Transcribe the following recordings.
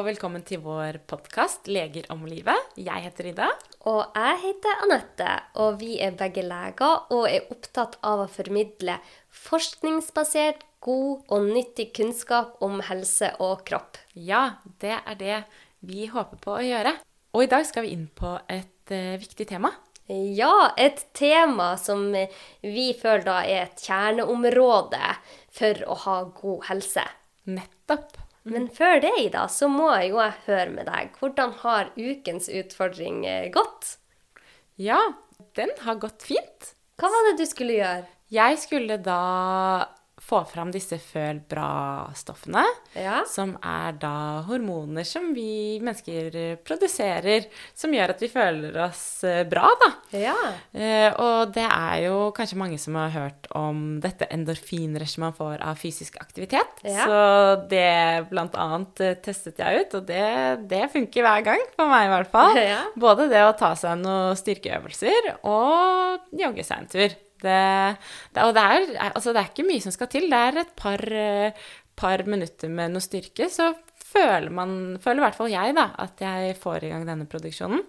og velkommen til vår podkast 'Leger om livet'. Jeg heter Ida. Og jeg heter Anette, og vi er begge leger og er opptatt av å formidle forskningsbasert, god og nyttig kunnskap om helse og kropp. Ja, det er det vi håper på å gjøre. Og i dag skal vi inn på et uh, viktig tema. Ja, et tema som vi føler da er et kjerneområde for å ha god helse. Nettopp. Men før det, Ida, så må jeg jo høre med deg. Hvordan har ukens utfordring eh, gått? Ja, den har gått fint. Hva var det du skulle gjøre? Jeg skulle da få fram disse føl bra-stoffene, ja. som er da hormoner som vi mennesker produserer, som gjør at vi føler oss eh, bra, da. Ja. Eh, og det er jo kanskje mange som har hørt om dette endorfinrushet man får av fysisk aktivitet. Ja. Så det blant annet eh, testet jeg ut, og det, det funker hver gang, for meg i hvert fall. Både det å ta seg noen styrkeøvelser og jogge seg en tur. Det, det, og det er, altså det er, ikke mye som skal til. Det er et par, eh, par minutter med noe styrke, så føler man, føler i hvert fall jeg, da, at jeg får i gang denne produksjonen.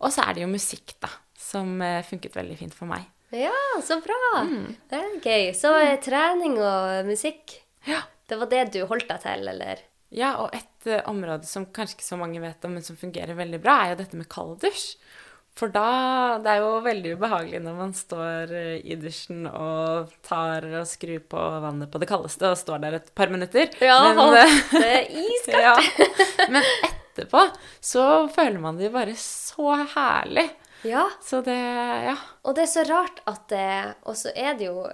Og så er det jo musikk, da, som eh, funket veldig fint for meg. Ja, så bra. Mm. Det er gøy. Så mm. trening og musikk, ja. det var det du holdt deg til, eller? Ja, og et uh, område som kanskje ikke så mange vet om, men som fungerer veldig bra, er jo dette med kalddusj. For da Det er jo veldig ubehagelig når man står eh, i dusjen og tar og skrur på vannet på det kaldeste og står der et par minutter. Ja, Men, det er iskaldt. ja. Men etterpå så føler man det bare så herlig. Ja. Så det Ja. Og det er så rart at det Og så er det jo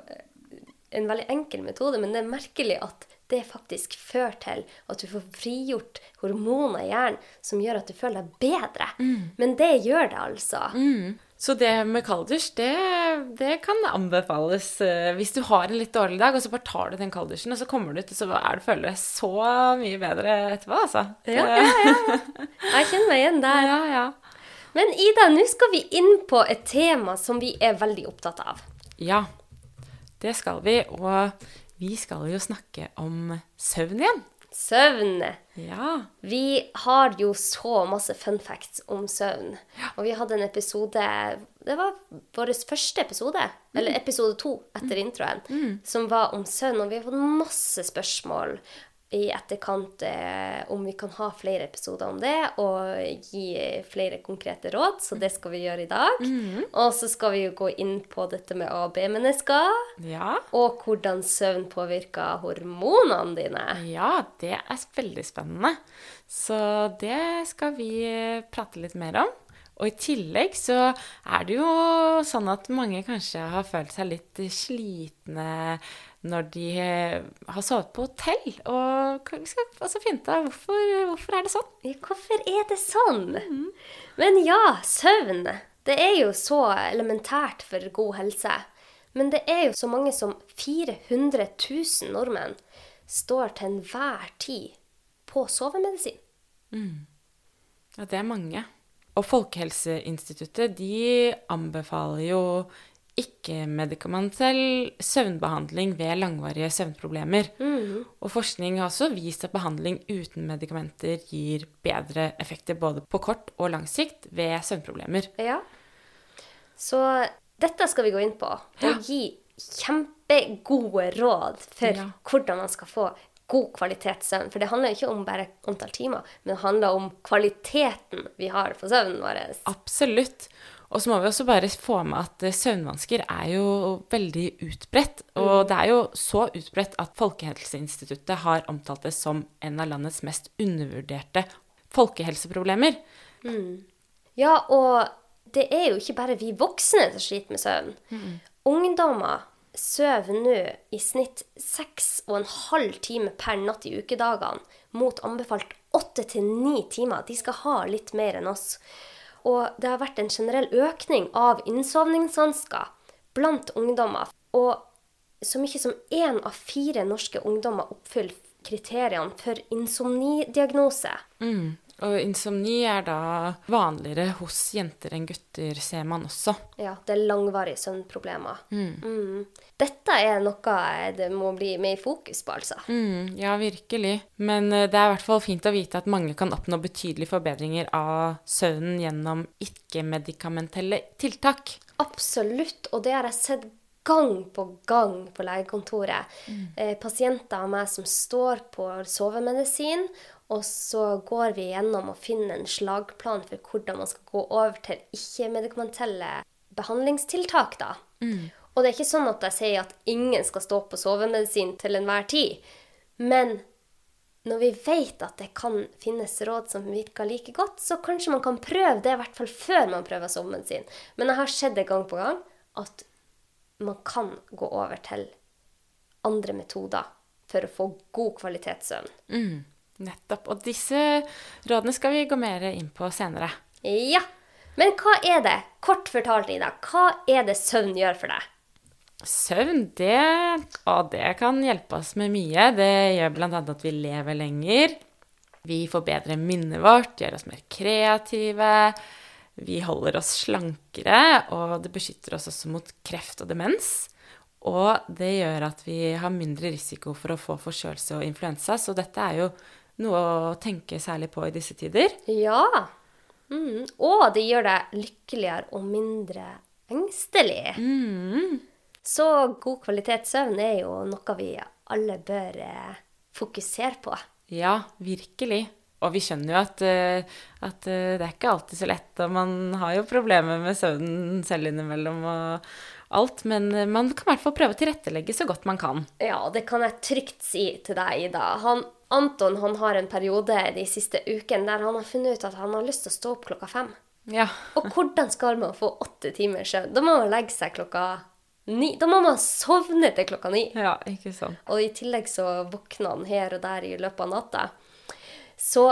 en veldig enkel metode, men det er merkelig at det faktisk fører til at du får frigjort hormoner i hjernen som gjør at du føler deg bedre. Mm. Men det gjør det, altså. Mm. Så det med kalddusj, det, det, kan anbefales uh, hvis du har en litt dårlig dag, og så bare tar du den kalddusjen, og så kommer du ut, og så er du, føler deg så mye bedre etterpå, altså. Ja, ja, ja. Jeg kjenner meg igjen der. Ja, ja. Men Ida, nå skal vi inn på et tema som vi er veldig opptatt av. Ja, det skal vi. Og vi skal jo snakke om søvn igjen. Søvn. Ja. Vi har jo så masse fun facts om søvn. Og vi hadde en episode Det var vår første episode, mm. eller episode to etter introen, mm. som var om søvn. Og vi har fått masse spørsmål i etterkant eh, om vi kan ha flere episoder om det og gi flere konkrete råd. Så det skal vi gjøre i dag. Mm. Og så skal vi jo gå inn på dette med A- og B-mennesker. Ja. Og hvordan søvn påvirker hormonene dine. Ja, det er veldig spennende. Så det skal vi prate litt mer om. Og i tillegg så er det jo sånn at mange kanskje har følt seg litt slitne når de har sovet på hotell. Og skal også finne ut av hvorfor, hvorfor er det sånn. Hvorfor er det sånn? Mm. Men ja, søvn. Det er jo så elementært for god helse. Men det er jo så mange som 400 000 nordmenn står til enhver tid på sovemedisin. Mm. Ja, det er mange. Og Folkehelseinstituttet de anbefaler jo ikke-medikamentell søvnbehandling ved langvarige søvnproblemer. Mm. Og forskning har også vist at behandling uten medikamenter gir bedre effekter både på kort og lang sikt ved søvnproblemer. Ja. Så dette skal vi gå inn på og ja. gi kjempegode råd for ja. hvordan man skal få god kvalitetssøvn. For det handler ikke om bare antall timer, men det handler om kvaliteten vi har på søvnen vår. Absolutt. Og så må vi også bare få med at eh, søvnvansker er jo veldig utbredt. Og mm. det er jo så utbredt at Folkehelseinstituttet har omtalt det som en av landets mest undervurderte folkehelseproblemer. Mm. Ja, og det er jo ikke bare vi voksne som sliter med søvn. Mm. Ungdommer sover nå i snitt seks og en halv time per natt i ukedagene, mot anbefalt åtte til ni timer. De skal ha litt mer enn oss. Og det har vært en generell økning av innsovningsvansker blant ungdommer. Og så mye som én av fire norske ungdommer oppfyller kriteriene for insomnidiagnose. Mm. Og insomni er da vanligere hos jenter enn gutter, ser man også. Ja, det er langvarige søvnproblemer. Mm. Dette er noe det må bli mer fokus på, altså. Mm, ja, virkelig. Men eh, det er i hvert fall fint å vite at mange kan oppnå betydelige forbedringer av søvnen gjennom ikke-medikamentelle tiltak. Absolutt, og det har jeg sett gang på gang på legekontoret. Eh, pasienter av meg som står på sovemedisin, og så går vi gjennom og finner en slagplan for hvordan man skal gå over til ikke-medikamentelle behandlingstiltak, da. Og det er ikke sånn at jeg sier at ingen skal stå på sovemedisin til enhver tid. Men når vi vet at det kan finnes råd som virker like godt, så kanskje man kan prøve det, i hvert fall før man prøver sovemedisin. Men jeg har sett det gang på gang at man kan gå over til andre metoder for å få god kvalitetssøvn. Mm, nettopp. Og disse rådene skal vi gå mer inn på senere. Ja. Men hva er det, kort fortalt, Ida, hva er det søvn gjør for deg? Søvn, det, å, det kan hjelpe oss med mye. Det gjør bl.a. at vi lever lenger. Vi forbedrer minnet vårt, gjør oss mer kreative. Vi holder oss slankere, og det beskytter oss også mot kreft og demens. Og det gjør at vi har mindre risiko for å få forkjølelse og influensa, så dette er jo noe å tenke særlig på i disse tider. Ja. Mm. Og det gjør deg lykkeligere og mindre engstelig. Mm. Så god kvalitetssøvn er jo noe vi alle bør eh, fokusere på. Ja, virkelig. Og vi skjønner jo at, eh, at eh, det er ikke alltid så lett, og man har jo problemer med søvnen selv innimellom og alt, men eh, man kan i hvert fall prøve å tilrettelegge så godt man kan. Ja, det kan jeg trygt si til deg, Ida. Han, Anton han har en periode de siste ukene der han har funnet ut at han har lyst til å stå opp klokka fem. Ja. Og hvordan skal man få åtte timer søvn? Da må man legge seg klokka ni. Da må man sovne til klokka ni. ja, ikke sant. Og i tillegg så våkner han her og der i løpet av natta. Så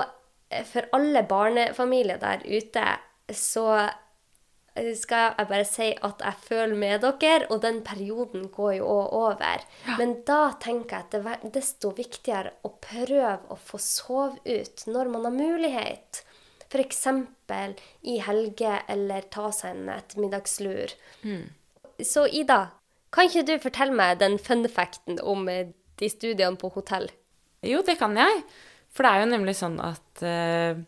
eh, for alle barnefamilier der ute, så eh, skal jeg bare si at jeg føler med dere, og den perioden går jo òg over. Men da tenker jeg at det er desto viktigere å prøve å få sove ut når man har mulighet. F.eks. i helge, eller ta seg en ettermiddagslur. Så Ida, kan ikke du fortelle meg den fun facten om eh, de studiene på hotell? Jo, det kan jeg. For det er jo nemlig sånn at uh,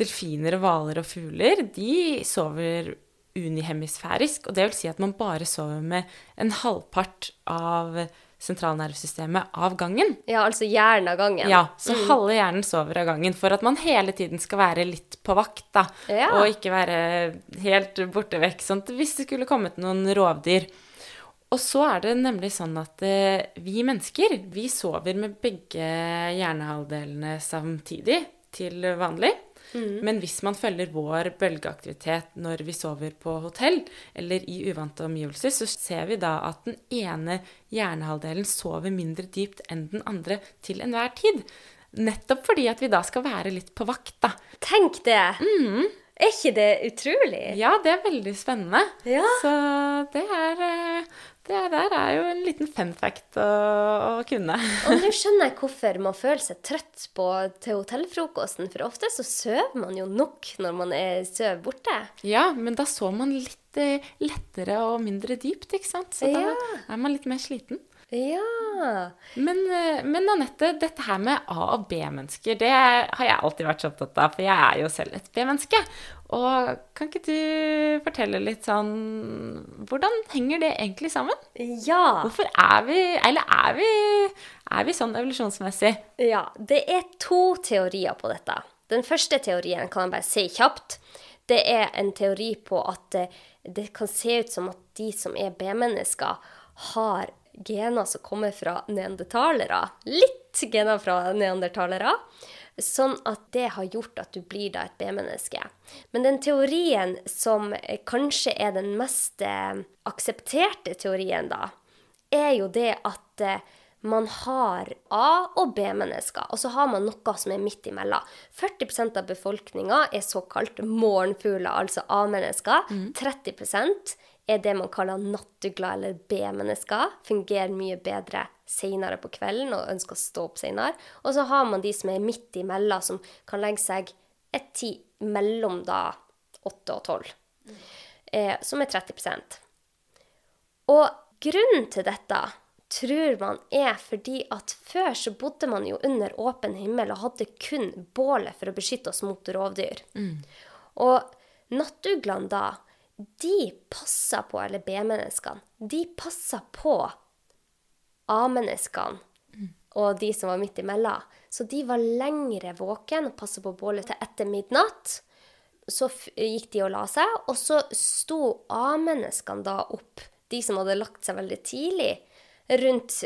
delfiner og hvaler og fugler, de sover unihemisfærisk. Og det vil si at man bare sover med en halvpart av sentralnervesystemet av gangen. Ja, altså hjernen av gangen. Ja, så halve hjernen sover av gangen for at man hele tiden skal være litt på vakt, da. Ja. Og ikke være helt borte vekk, sånn hvis det skulle kommet noen rovdyr. Og så er det nemlig sånn at eh, vi mennesker, vi sover med begge hjernehalvdelene samtidig til vanlig. Men hvis man følger vår bølgeaktivitet når vi sover på hotell eller i uvante omgivelser, så ser vi da at den ene hjernehalvdelen sover mindre dypt enn den andre til enhver tid. Nettopp fordi at vi da skal være litt på vakt, da. Tenk det! Er ikke det utrolig? Ja, det er veldig spennende. Ja. Så det er eh, Det der er jo en liten fun fact å, å kunne. Og nå skjønner jeg hvorfor man føler seg trøtt på, til hotellfrokosten, for ofte så sover man jo nok når man er sover borte. Ja, men da så man litt eh, lettere og mindre dypt, ikke sant? Så da Ja. er man litt mer sliten. Ja. Men, eh, men Anette, dette her med A- og B-mennesker, det har jeg alltid vært så opptatt av, for jeg er jo selv et B-menneske. Og kan ikke du fortelle litt sånn Hvordan henger det egentlig sammen? Ja. Hvorfor er vi Eller er vi, er vi sånn evolusjonsmessig? Ja, det er to teorier på dette. Den første teorien kan jeg bare si kjapt. Det er en teori på at eh, det kan se ut som at de som er B-mennesker, har gener som kommer fra neandertalere. Litt gener fra neandertalere. Sånn at det har gjort at du blir da et B-menneske. Men den teorien som eh, kanskje er den mest eh, aksepterte teorien, da, er jo det at eh, man har A- og B-mennesker, og så har man noe som er midt imellom. 40% av befolkninga er såkalt morgenfugler, altså A-mennesker. 30 er det man kaller nattugler eller B-mennesker. Fungerer mye bedre senere på kvelden og ønsker å stå opp senere. Og så har man de som er midt imellom, som kan legge seg et tid mellom da 8 og 12, eh, som er 30% Og grunnen til dette tror man er fordi at før så bodde man jo under åpen himmel og hadde kun bålet for å beskytte oss mot rovdyr. Og nattuglene da, de passer på, eller B-menneskene, de passer på A-menneskene og de som var midt imellom. Så de var lengre våken og passet på bålet til etter midnatt. Så gikk de og la seg, og så sto A-menneskene da opp, de som hadde lagt seg veldig tidlig, rundt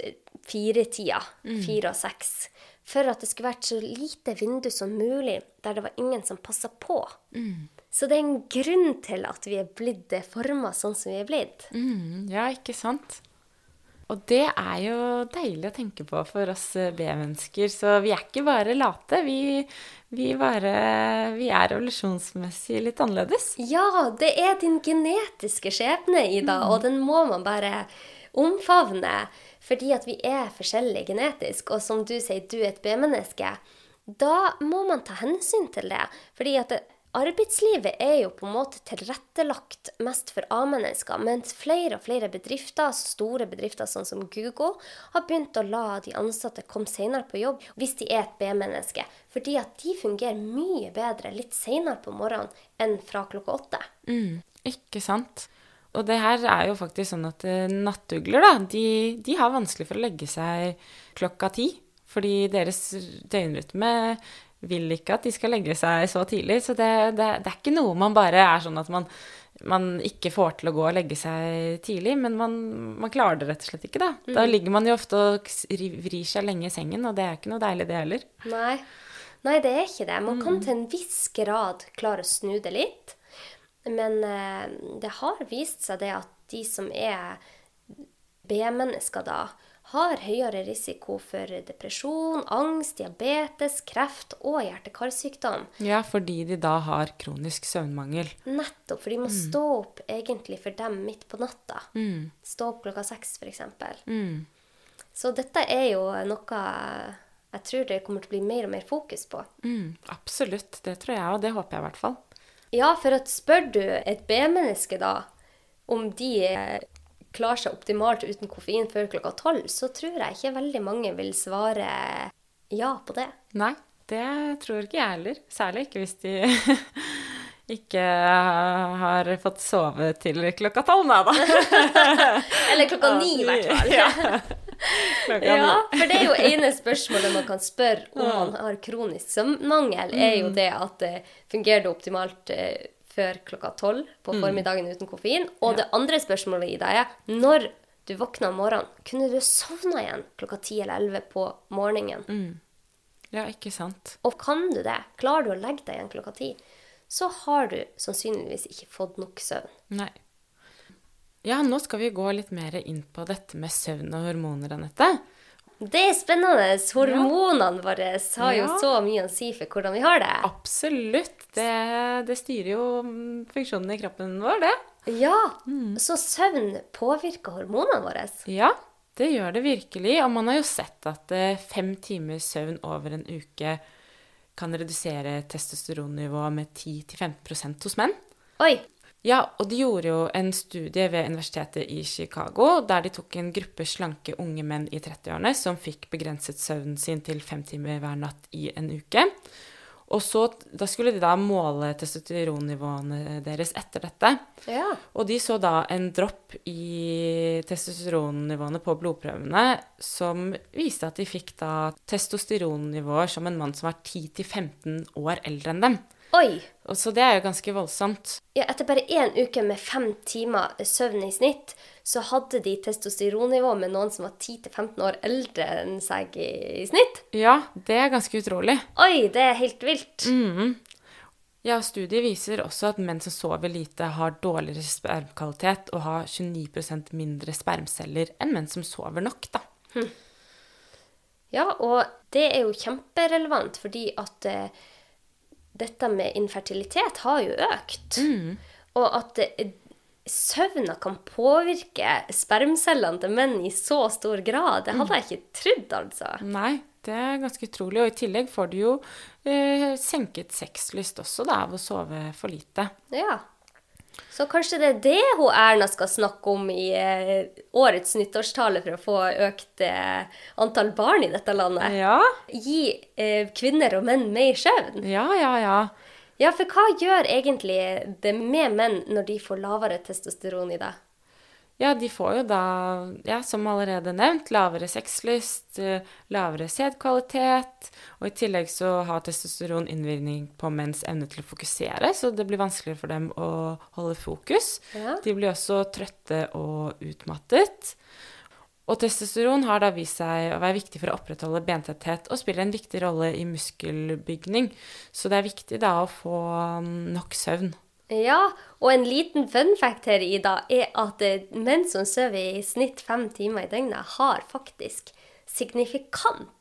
firetida, fire og seks, for at det skulle vært så lite vindu som mulig, der det var ingen som passa på. Så det er en grunn til at vi er blitt forma sånn som vi er blitt. Mm, ja, ikke sant? Og det er jo deilig å tenke på for oss eh, B-mennesker. Så vi er ikke bare late, vi, vi, bare, vi er revolusjonsmessig litt annerledes. Ja, det er din genetiske skjebne, Ida, og den må man bare omfavne. Fordi at vi er forskjellige genetisk, og som du sier, du er et B-menneske. Da må man ta hensyn til det. Fordi at det, arbeidslivet er jo på en måte tilrettelagt mest for A-mennesker, mens flere og flere bedrifter, store bedrifter sånn som Google, har begynt å la de ansatte komme senere på jobb hvis de er et B-menneske. Fordi at de fungerer mye bedre litt senere på morgenen enn fra klokka åtte. Mm, ikke sant? Og det her er jo faktisk sånn at eh, nattugler, da, de, de har vanskelig for å legge seg klokka ti. Fordi deres døgnrytme vil ikke at de skal legge seg så tidlig. Så det, det, det er ikke noe man bare er sånn at man, man, ikke får til å gå og legge seg tidlig, men man, man klarer det rett og slett ikke, da. Da ligger man jo ofte og vrir seg lenge i sengen, og det er ikke noe deilig, det heller. Nei. Nei, det er ikke det. Man kan til en viss grad klare å snu det litt. Men eh, det har vist seg det at de som er B-mennesker da, har høyere risiko for depresjon, angst, diabetes, kreft og hjerte-karsykdom. Ja, fordi de da har kronisk søvnmangel. Nettopp, for de må stå opp egentlig for dem midt på natta. Mm. Stå opp klokka seks, f.eks. Mm. Så dette er jo noe jeg tror det kommer til å bli mer og mer fokus på. Mm, absolutt. Det tror jeg, og det håper jeg i hvert fall. Ja, for at spør du et B-menneske da om de klarer seg optimalt uten koffein før klokka tolv, så tror jeg ikke veldig mange vil svare ja på det. Nei, det tror ikke jeg heller. Særlig ikke hvis de ikke har fått sove til klokka tolv, da. Eller klokka ni, i hvert fall. Ja. Ja, for det er jo ene spørsmålet man kan spørre om man har kronisk søvnmangel, er jo det at det fungerer det optimalt eh, før klokka tolv på formiddagen uten koffein. Og det andre spørsmålet i deg er når du våkna om morgenen, kunne du sovna igjen klokka ti eller elleve på morgenen? Ja, ikke sant. Og kan du det, klarer du å legge deg igjen klokka ti, så har du sannsynligvis ikke fått nok søvn. Nei. Ja, nå skal vi gå litt mer inn på dette med søvn og hormoner, Anette. Det er spennende. Hormonene våre har jo så mye å si for hvordan vi har det. Absolutt. Det, det styrer jo mm, funksjonen i kroppen vår, det. Ja, så søvn påvirker hormonene våre. Ja, det gjør det virkelig. Og man har jo sett at eh, fem timers søvn over en uke kan redusere testosteronnivået med 10-15% hos menn. Oi, Ja, og de gjorde jo en studie ved universitetet i Chicago der de tok en gruppe slanke unge menn i 30-årene som fikk begrenset søvnen sin til fem timer hver natt i en uke. Og så, da skulle de da måle testosteronnivåene deres etter dette. ja. Og de så da en dropp i testosteronnivåene på blodprøvene som viste at de fikk da testosteronnivåer som en mann som var 10-15 år eldre enn dem. Oi. Og så det er jo ganske voldsomt. Ja, etter bare én uke med fem timer søvn i snitt, så hadde de testosteronnivå med noen som var 10-15 år eldre enn seg i, i snitt. Ja, det er ganske utrolig. Oi, det er helt vilt. Mm. Ja, studiet viser også at menn som sover lite, har dårligere spermkvalitet og har 29% mindre spermceller enn menn som sover nok, da. Ja, og det er jo kjemperelevant, fordi at eh, dette med infertilitet har jo økt. Og at søvna kan påvirke spermcellene til menn i så stor grad. Det hadde jeg ikke trodd, altså. Nei, det er ganske utrolig. Og i tillegg får du jo eh, senket sexlyst også da, av å sove for lite. Ja. Så kanskje det er det hun Erna skal snakke om i eh, årets nyttårstale for å få økt eh, antall barn i dette landet? Ja, Gi eh, kvinner og menn mer søvn? ja, ja. ja. Ja, for hva gjør egentlig det med menn når de får lavere testosteron i det? Ja, de får jo da, ja, som allerede nevnt, lavere sexlyst, eh, lavere sædkvalitet, og i tillegg så har testosteron innvirkning på menns evne til å fokusere, så det blir vanskeligere for dem å holde fokus. Ja. De blir også trøtte og utmattet. Og testosteron har da vist seg å være viktig for å opprettholde bentetthet og spiller en viktig rolle i muskelbygning. Så det er viktig da å få nok søvn. Ja, og en liten fun fact her, Ida, er at eh, menn som sover i snitt fem timer i døgnet, har faktisk signifikant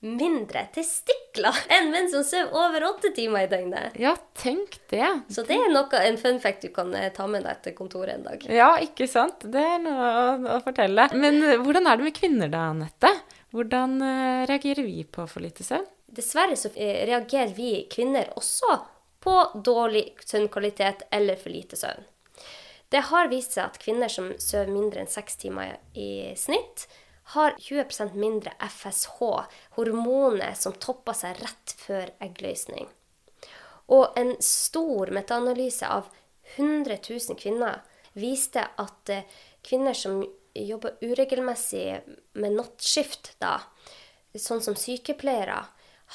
mindre testikler enn menn som sover over åtte timer i døgnet. Ja, tenk det. Så det er noe, en fun fact du kan eh, ta med deg til kontoret en dag. Ja, ikke sant? Det er noe å, å fortelle. Men eh, hvordan er det med kvinner da, Anette? Hvordan reagerer vi på for lite søvn? Dessverre så reagerer vi kvinner også på dårlig søvnkvalitet eller for lite søvn. Det har vist seg at kvinner som sover mindre enn seks timer i snitt, har 20% mindre FSH, hormonet som topper seg rett før eggløsning. Og en stor metaanalyse av 100 000 kvinner viste at eh, kvinner som jobber uregelmessig med nattskift, da, sånn som sykepleiere,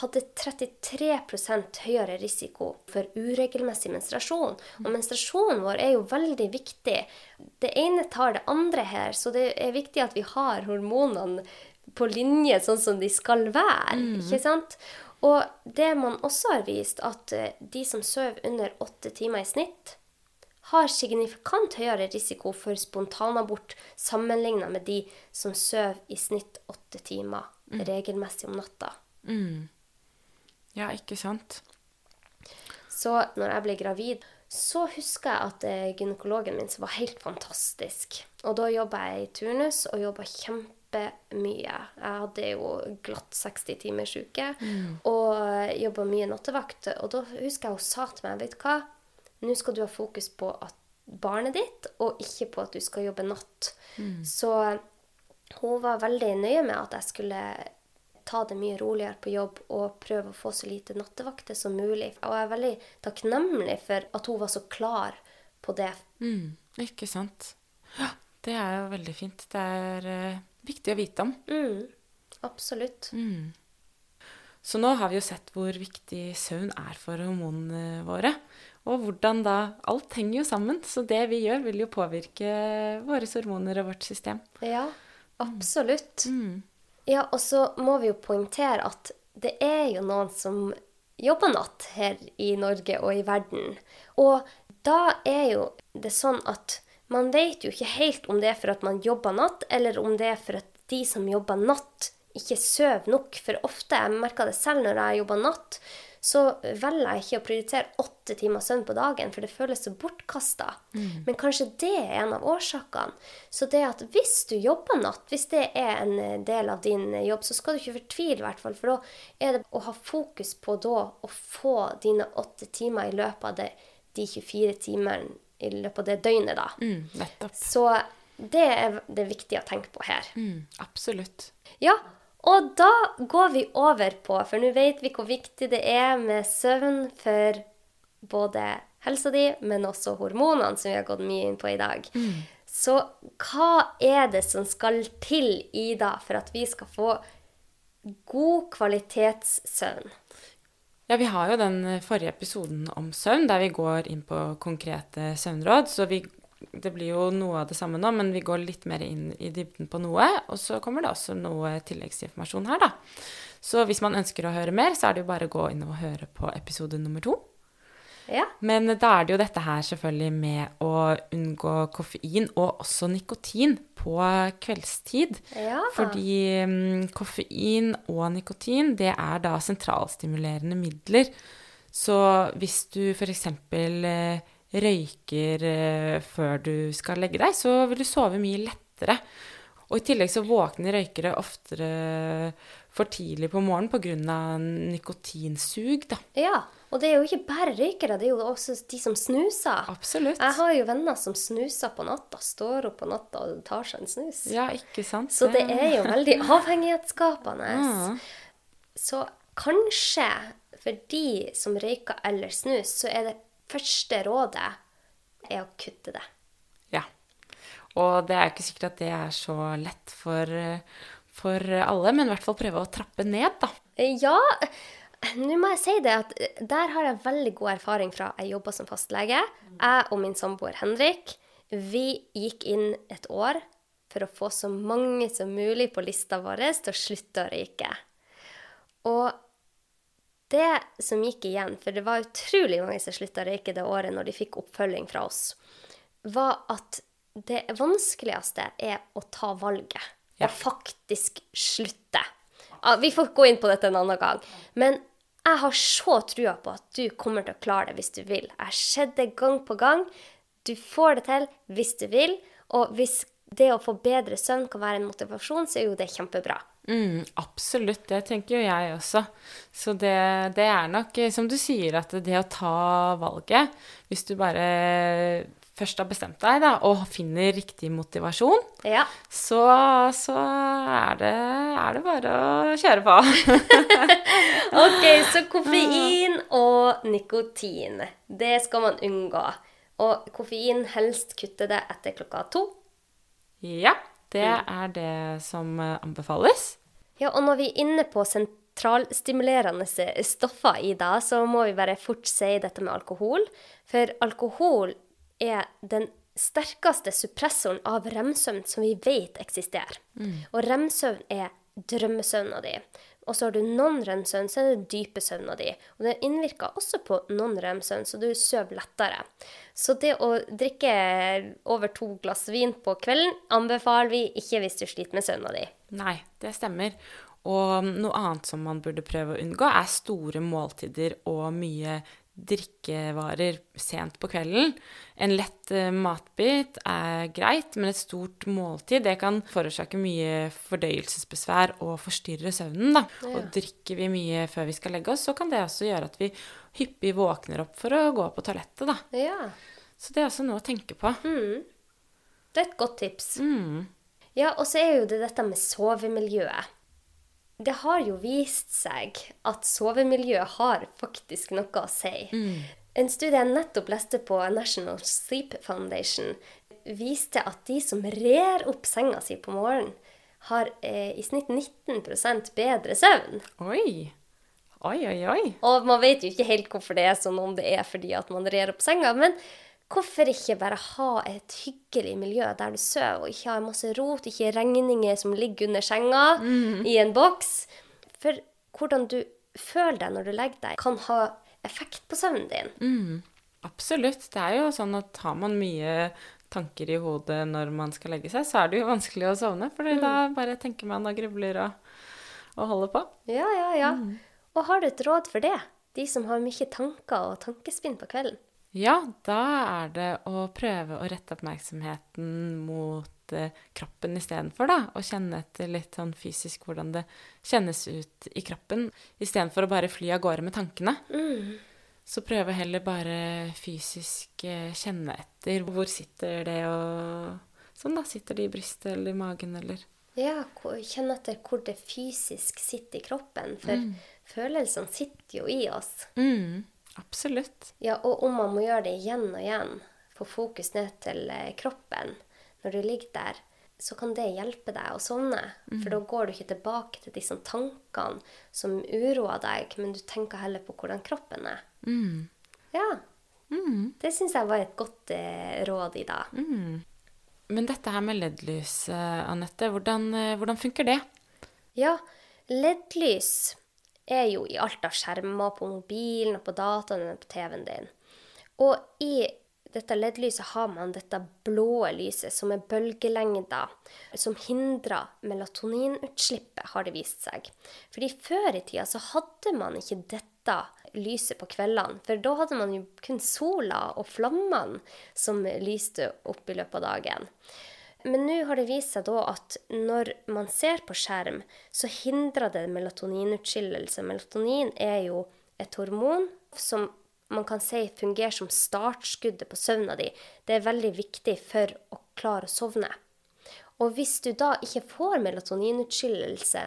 hadde 33% høyere risiko for uregelmessig menstruasjon. Og menstruasjonen vår er jo veldig viktig. Det ene tar det andre her, så det er viktig at vi har hormonene på linje sånn som de skal være. ikke sant? Og det man også har vist, at eh, de som sover under åtte timer i snitt, har signifikant høyere risiko for spontanabort sammenlignet med de som sover i snitt åtte timer regelmessig om natta. Ja, ikke sant? Så når jeg ble gravid, så husker jeg at eh, gynekologen min var helt fantastisk. Og da jobba jeg i turnus og jobba kjempemye. Jeg hadde jo glatt 60 timers uke og jobba mye nattevakt. Og da husker jeg hun sa til meg, vet du hva, nå skal du ha fokus på barnet ditt, og ikke på at du skal jobbe natt. Så hun var veldig nøye med at jeg skulle ta det mye roligere på jobb og prøve å få så lite nattevakter som mulig. Og jeg er veldig takknemlig for at hun var så klar på det. Mm, ikke sant? Ja, det er jo veldig fint. Det er uh, viktig å vite om. Mm, absolutt. Så nå har vi jo sett hvor viktig søvn er for hormonene våre. Og hvordan da Alt henger jo sammen, så det vi gjør, vil jo påvirke våre hormoner og vårt system. Ja, absolutt. Ja, og så må vi jo poengtere at det er jo noen som jobber natt her i Norge og i verden. Og da er jo det sånn at man vet jo ikke helt om det er for at man jobber natt, eller om det er for at de som jobber natt, ikke sover nok. For ofte, jeg merker det selv når jeg jobber natt, så velger jeg ikke å prioritere åtte timer søvn på dagen, for det føles så bortkasta. Men kanskje det er en av årsakene. Så det at hvis du jobber natt, hvis det er en eh, del av din eh, jobb, så skal du ikke fortvile, i hvert fall. For da er det å ha fokus på da å få dine åtte timer i løpet av det, de 24 timene i løpet av det døgnet, da. Mm. Så det er det viktige å tenke på her. Mm, absolutt. Ja, og da går vi over på, for nå vet vi hvor viktig det er med søvn for både helsa di, men også hormonene, som vi har gått mye inn på i dag. Så hva er det som skal til, Ida, for at vi skal få god kvalitetssøvn? Ja, vi har jo den forrige episoden om søvn, der vi går inn på konkrete søvnråd. Så vi, det blir jo noe av det samme nå, men vi går litt mer inn i dybden på noe. Og så kommer det også noe tilleggsinformasjon her, da. Så hvis man ønsker å høre mer, så er det jo bare å gå inn og høre på episode nummer to. Ja. Men da er det jo dette her selvfølgelig med å unngå koffein og også nikotin på kveldstid. Ja. Fordi mm, koffein og nikotin, det er da sentralstimulerende midler. Så hvis du f.eks. Røyker eh, før du skal legge deg, så vil du sove mye lettere. Og i tillegg så våkner røykere oftere for tidlig på morgenen pga. nikotinsug, da. Ja, og det er jo ikke bare røykere, det er jo også de som snuser. Absolutt. Jeg har jo venner som snuser på natta, står opp på natta og tar seg en snus. Ja, ikke sant? Så det er jo veldig avhengighetsskapende. Ja. Så kanskje for de som røyker eller snus, så er det første rådet er å kutte det. Ja. Og det er ikke sikkert at det er så lett for, eh, for alle, men i hvert fall prøve å trappe ned, da. Ja, nå må jeg si det at der har jeg veldig god erfaring fra jeg jobba som fastlege. Jeg og min samboer Henrik, vi gikk inn et år for å få så mange som mulig på lista vår til å slutte å røyke. Og det som gikk igjen, for det var utrolig mange som slutta å røyke det året når de fikk oppfølging fra oss, var at det vanskeligste er å ta valget. Ja. Og faktisk slutte. Vi får gå inn på dette en annen gang. Men jeg har så trua på at du kommer til å klare det hvis du vil. Jeg har sett det gang på gang. Du får det til hvis du vil. Og hvis det å få bedre søvn kan være en motivasjon, så er jo det kjempebra. Mm, absolutt, det tenker jo jeg også. Så det, det er nok, eh, som du sier, at det å ta valget, hvis du bare først har bestemt deg da, og finner riktig motivasjon, Ja. så, så er, det, er det bare å kjøre på. Ok, så koffein og nikotin, det skal man unngå. Og koffein helst kutte det etter klokka to. ja, det er det som eh, anbefales. Ja, og når vi er inne på sentralstimulerende stoffer i det, så må vi bare fort si dette med alkohol. For alkohol er den sterkeste suppressoren av remsøvn som vi vet eksisterer. Og remsøvn er drømmesøvna di. Og så har du non-rem-søvn, så er det dype søvna di. Og det innvirker også på non-rem-søvn, så du sover lettere. Så det å drikke over to glass vin på kvelden anbefaler vi ikke hvis du sliter med søvna di. Nei, det stemmer. Og noe annet som man burde prøve å unngå, er store måltider og mye drikkevarer sent på kvelden. En lett eh, matbit er greit, men et stort måltid det kan forårsake mye fordøyelsesbesvær og forstyrre søvnen. Da. Og drikker vi mye før vi skal legge oss, så kan det også gjøre at vi hyppig våkner opp for å gå på toalettet. Da. Ja. Så det er også noe å tenke på. Det er et godt tips. Mm. Ja, og så er jo det dette med sovemiljøet. Det har jo vist seg at sovemiljøet har faktisk noe å si. En studie jeg nettopp leste på National Sleep Foundation, viste at de som rer opp senga si på morgenen, har eh, i snitt 19% bedre søvn. Oi. Oi, oi, oi. Og man vet jo ikke helt hvorfor det er sånn, om det er fordi at man rer opp senga. Men hvorfor ikke bare ha et hyggelig miljø der du sover, og ikke ha masse rot, ikke regninger som ligger under senga i en boks? For hvordan du føler deg når du legger deg, kan ha effekt på søvnen din. Absolutt. Det er jo sånn at har man mye tanker i hodet når man skal legge seg, så er det jo vanskelig å sovne. For da bare tenker man og grubler og, og holder på. Ja, ja, ja. Og har du et råd for det? De som har mye tanker og tankespinn på kvelden. Ja, da er det å prøve å rette oppmerksomheten mot eh, kroppen istedenfor, da. Og kjenne etter litt sånn fysisk hvordan det kjennes ut i kroppen. Istedenfor å bare fly av gårde med tankene. Så prøve heller bare fysisk eh, kjenne etter. Hvor sitter det og Sånn, da. Sitter det i brystet eller i magen eller Ja, kjenne etter hvor det fysisk sitter i kroppen. For følelsene sitter jo i oss. mm, Absolutt. Ja, og om man må gjøre det igjen og igjen, få fokus ned til eh, kroppen når du ligger der, så kan det hjelpe deg å sovne. For da går du ikke tilbake til disse tankene som uroer deg, men du tenker heller på hvordan kroppen er. Mm. Ja. Det syns jeg var et godt eh, råd i dag. Men dette her med LED-lys, eh, Anette, hvordan, eh, hvordan funker det? Ja, LED-lys er jo i alt av skjermer på mobilen og på dataen og på TV-en din. Og i dette LED-lyset har man dette blå lyset som er bølgelengder, som hindrer melatoninutslippet, har det vist seg. Fordi før i tida så hadde man ikke dette lyset på kveldene. For da hadde man jo kun sola og flammene som lyste opp i løpet av dagen. Men nå har det vist seg da at når man ser på skjerm, så hindrer det melatoninutskillelse. Melatonin er jo et hormon som man kan si fungerer som startskuddet på søvna di. Det er veldig viktig for å klare å sovne. Og hvis du da ikke får melatoninutskillelse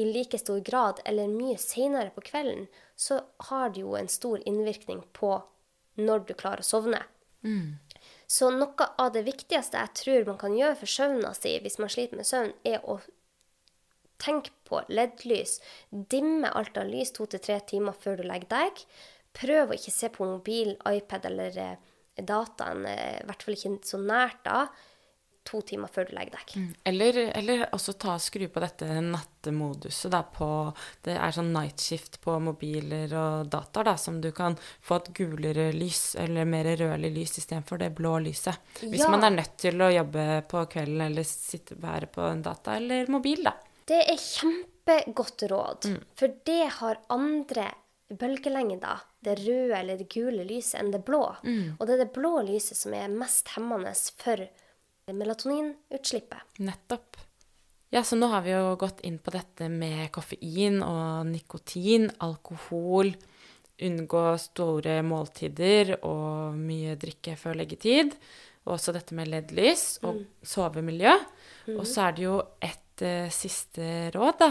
i like stor grad eller mye senere på kvelden, så har det jo en stor innvirkning på når du klarer å sovne. Så noe av det viktigste jeg tror man kan gjøre for søvna si hvis man sliter med søvn, er å tenke på LED-lys. Dimme alt av lys to til tre timer før du legger deg. Prøv å ikke se på mobil, iPad eller eh, dataen, eh, i hvert fall ikke så nært da, to timer før du legger deg. Eller, eller også ta skru på dette nattemoduset da på Det er sånn night shift på mobiler og dataer da, som du kan få et gulere lys, eller mer rødlig lys istedenfor det blå lyset. Hvis Ja. man er nødt til å jobbe på kvelden eller sitte være på en data eller mobil, da. Det er kjempegodt råd, for det har andre bølgelengder, det røde eller det gule lyset, enn det blå. Og det er det blå lyset som er mest hemmende for melatoninutslippet. Nettopp. Ja, så nå har vi jo gått inn på dette med koffein og nikotin, alkohol, unngå store måltider og mye drikke før leggetid. Og også dette med LED-lys og sovemiljø. Og så er det jo et uh, siste råd, da,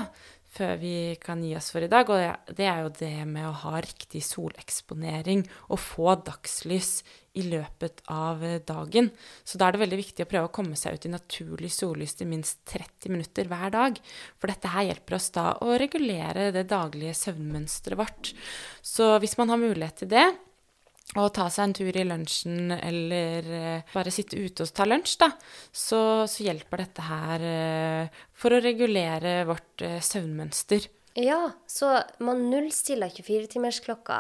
før vi kan gi oss for i dag. Og det- er jo det med å ha riktig soleksponering og få dagslys i løpet av eh, dagen. Så da er det veldig viktig å prøve å komme seg ut i naturlig sollys i minst 30 minutter hver dag. For dette her hjelper oss da å regulere det daglige søvnmønsteret vårt. Så hvis man har mulighet til det, og ta seg en tur i lunsjen eller eh, bare sitte ute og ta lunsj, da, så, så hjelper dette her eh, for å regulere vårt eh, søvnmønster. Ja, så man nullstiller 24-timersklokka.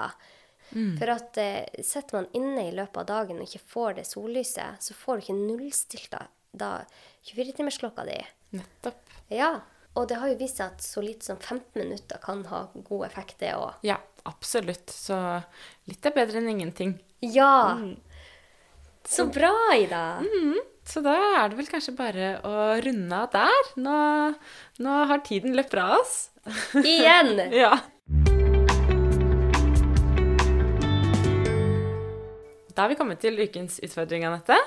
For at eh, sitter man inne i løpet av dagen og ikke får det sollyset, så får du ikke nullstilt da, da 24-timersklokka di. Nettopp. Ja, og det har jo vist seg at så lite som 15 minutter kan ha god effekt, det òg. Ja, absolutt. Så litt er bedre enn ingenting. Ja! Så bra, Ida! Så da er det vel kanskje bare å runde av der. Nå, nå har tiden løpt fra oss. Igjen! Ja. Da har vi kommet til ukens utfordring, Anette.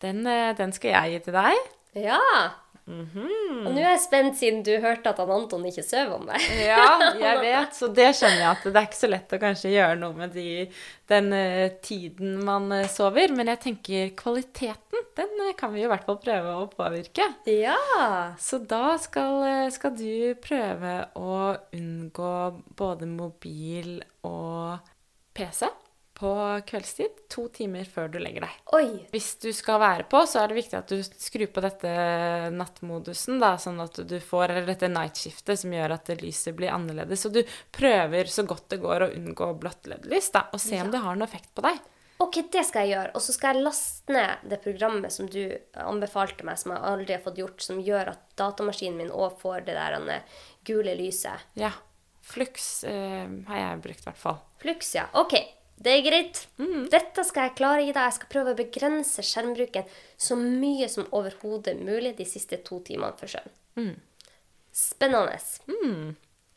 Den, eh, den skal jeg gi til deg. Ja! Og nå er jeg spent, siden du hørte at han Anton ikke sover om deg. Ja, jeg vet. Så det skjønner jeg at det er ikke så lett å kanskje gjøre noe med de, den uh, tiden man uh, sover. Men jeg tenker kvaliteten, den uh, kan vi jo i hvert fall prøve å påvirke. Ja! Så da skal, skal du prøve å unngå både mobil og PC på kveldstid to timer før du legger deg. Oi! Hvis du skal være på, så er det viktig at du skrur på dette nattmodusen, da, sånn at du får dette nightskiftet som gjør at lyset blir annerledes. Så du prøver så godt det går å unngå blått LED-lys, da, og se om det har noe effekt på deg. Ok, det skal jeg gjøre. Og så skal jeg laste ned det programmet som du anbefalte meg, som jeg aldri har fått gjort, som gjør at datamaskinen min òg får det der gule lyset. Ja. Flux eh, har jeg brukt, i hvert fall. Flux, ja. Ok, det er greit. Dette skal jeg klare, Ida. Jeg skal prøve å begrense skjermbruken så mye som overhodet mulig de siste to timene før søvn. Spennende.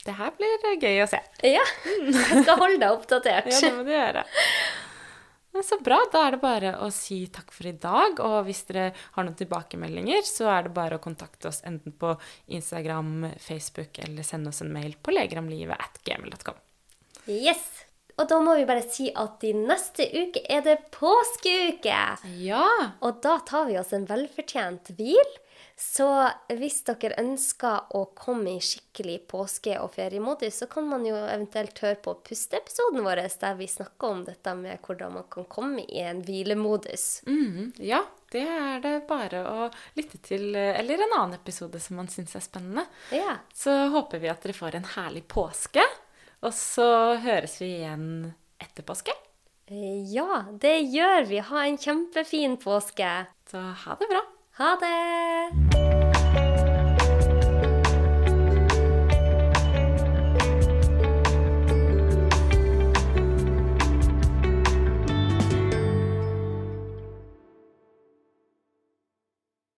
Det her blir eh, gøy å se. Ja, jeg skal holde deg oppdatert. Ja, det må du gjøre. Men så bra. Da er det bare å si takk for i dag. Og hvis dere har noen tilbakemeldinger, så er det bare å kontakte oss enten på Instagram, Facebook eller sende oss en mail på legramlivet at gmail.com. Yes. Og da må vi bare si at i neste uke er det påskeuke. Ja. Og da tar vi oss en velfortjent hvil. Så hvis dere ønsker å komme i skikkelig påske- og feriemodus, så kan man jo eventuelt høre på pusteepisoden vår der vi snakker om dette med hvordan man kan komme i en hvilemodus. Mm, ja, det er det bare å lytte til. eh, Eller en annen episode som man syns er spennende. Ja. Så håper vi at dere får en herlig påske. Og så høres vi igjen etter påske. ja, det gjør vi. Ha en kjempefin påske. Så ha det bra. Ha det!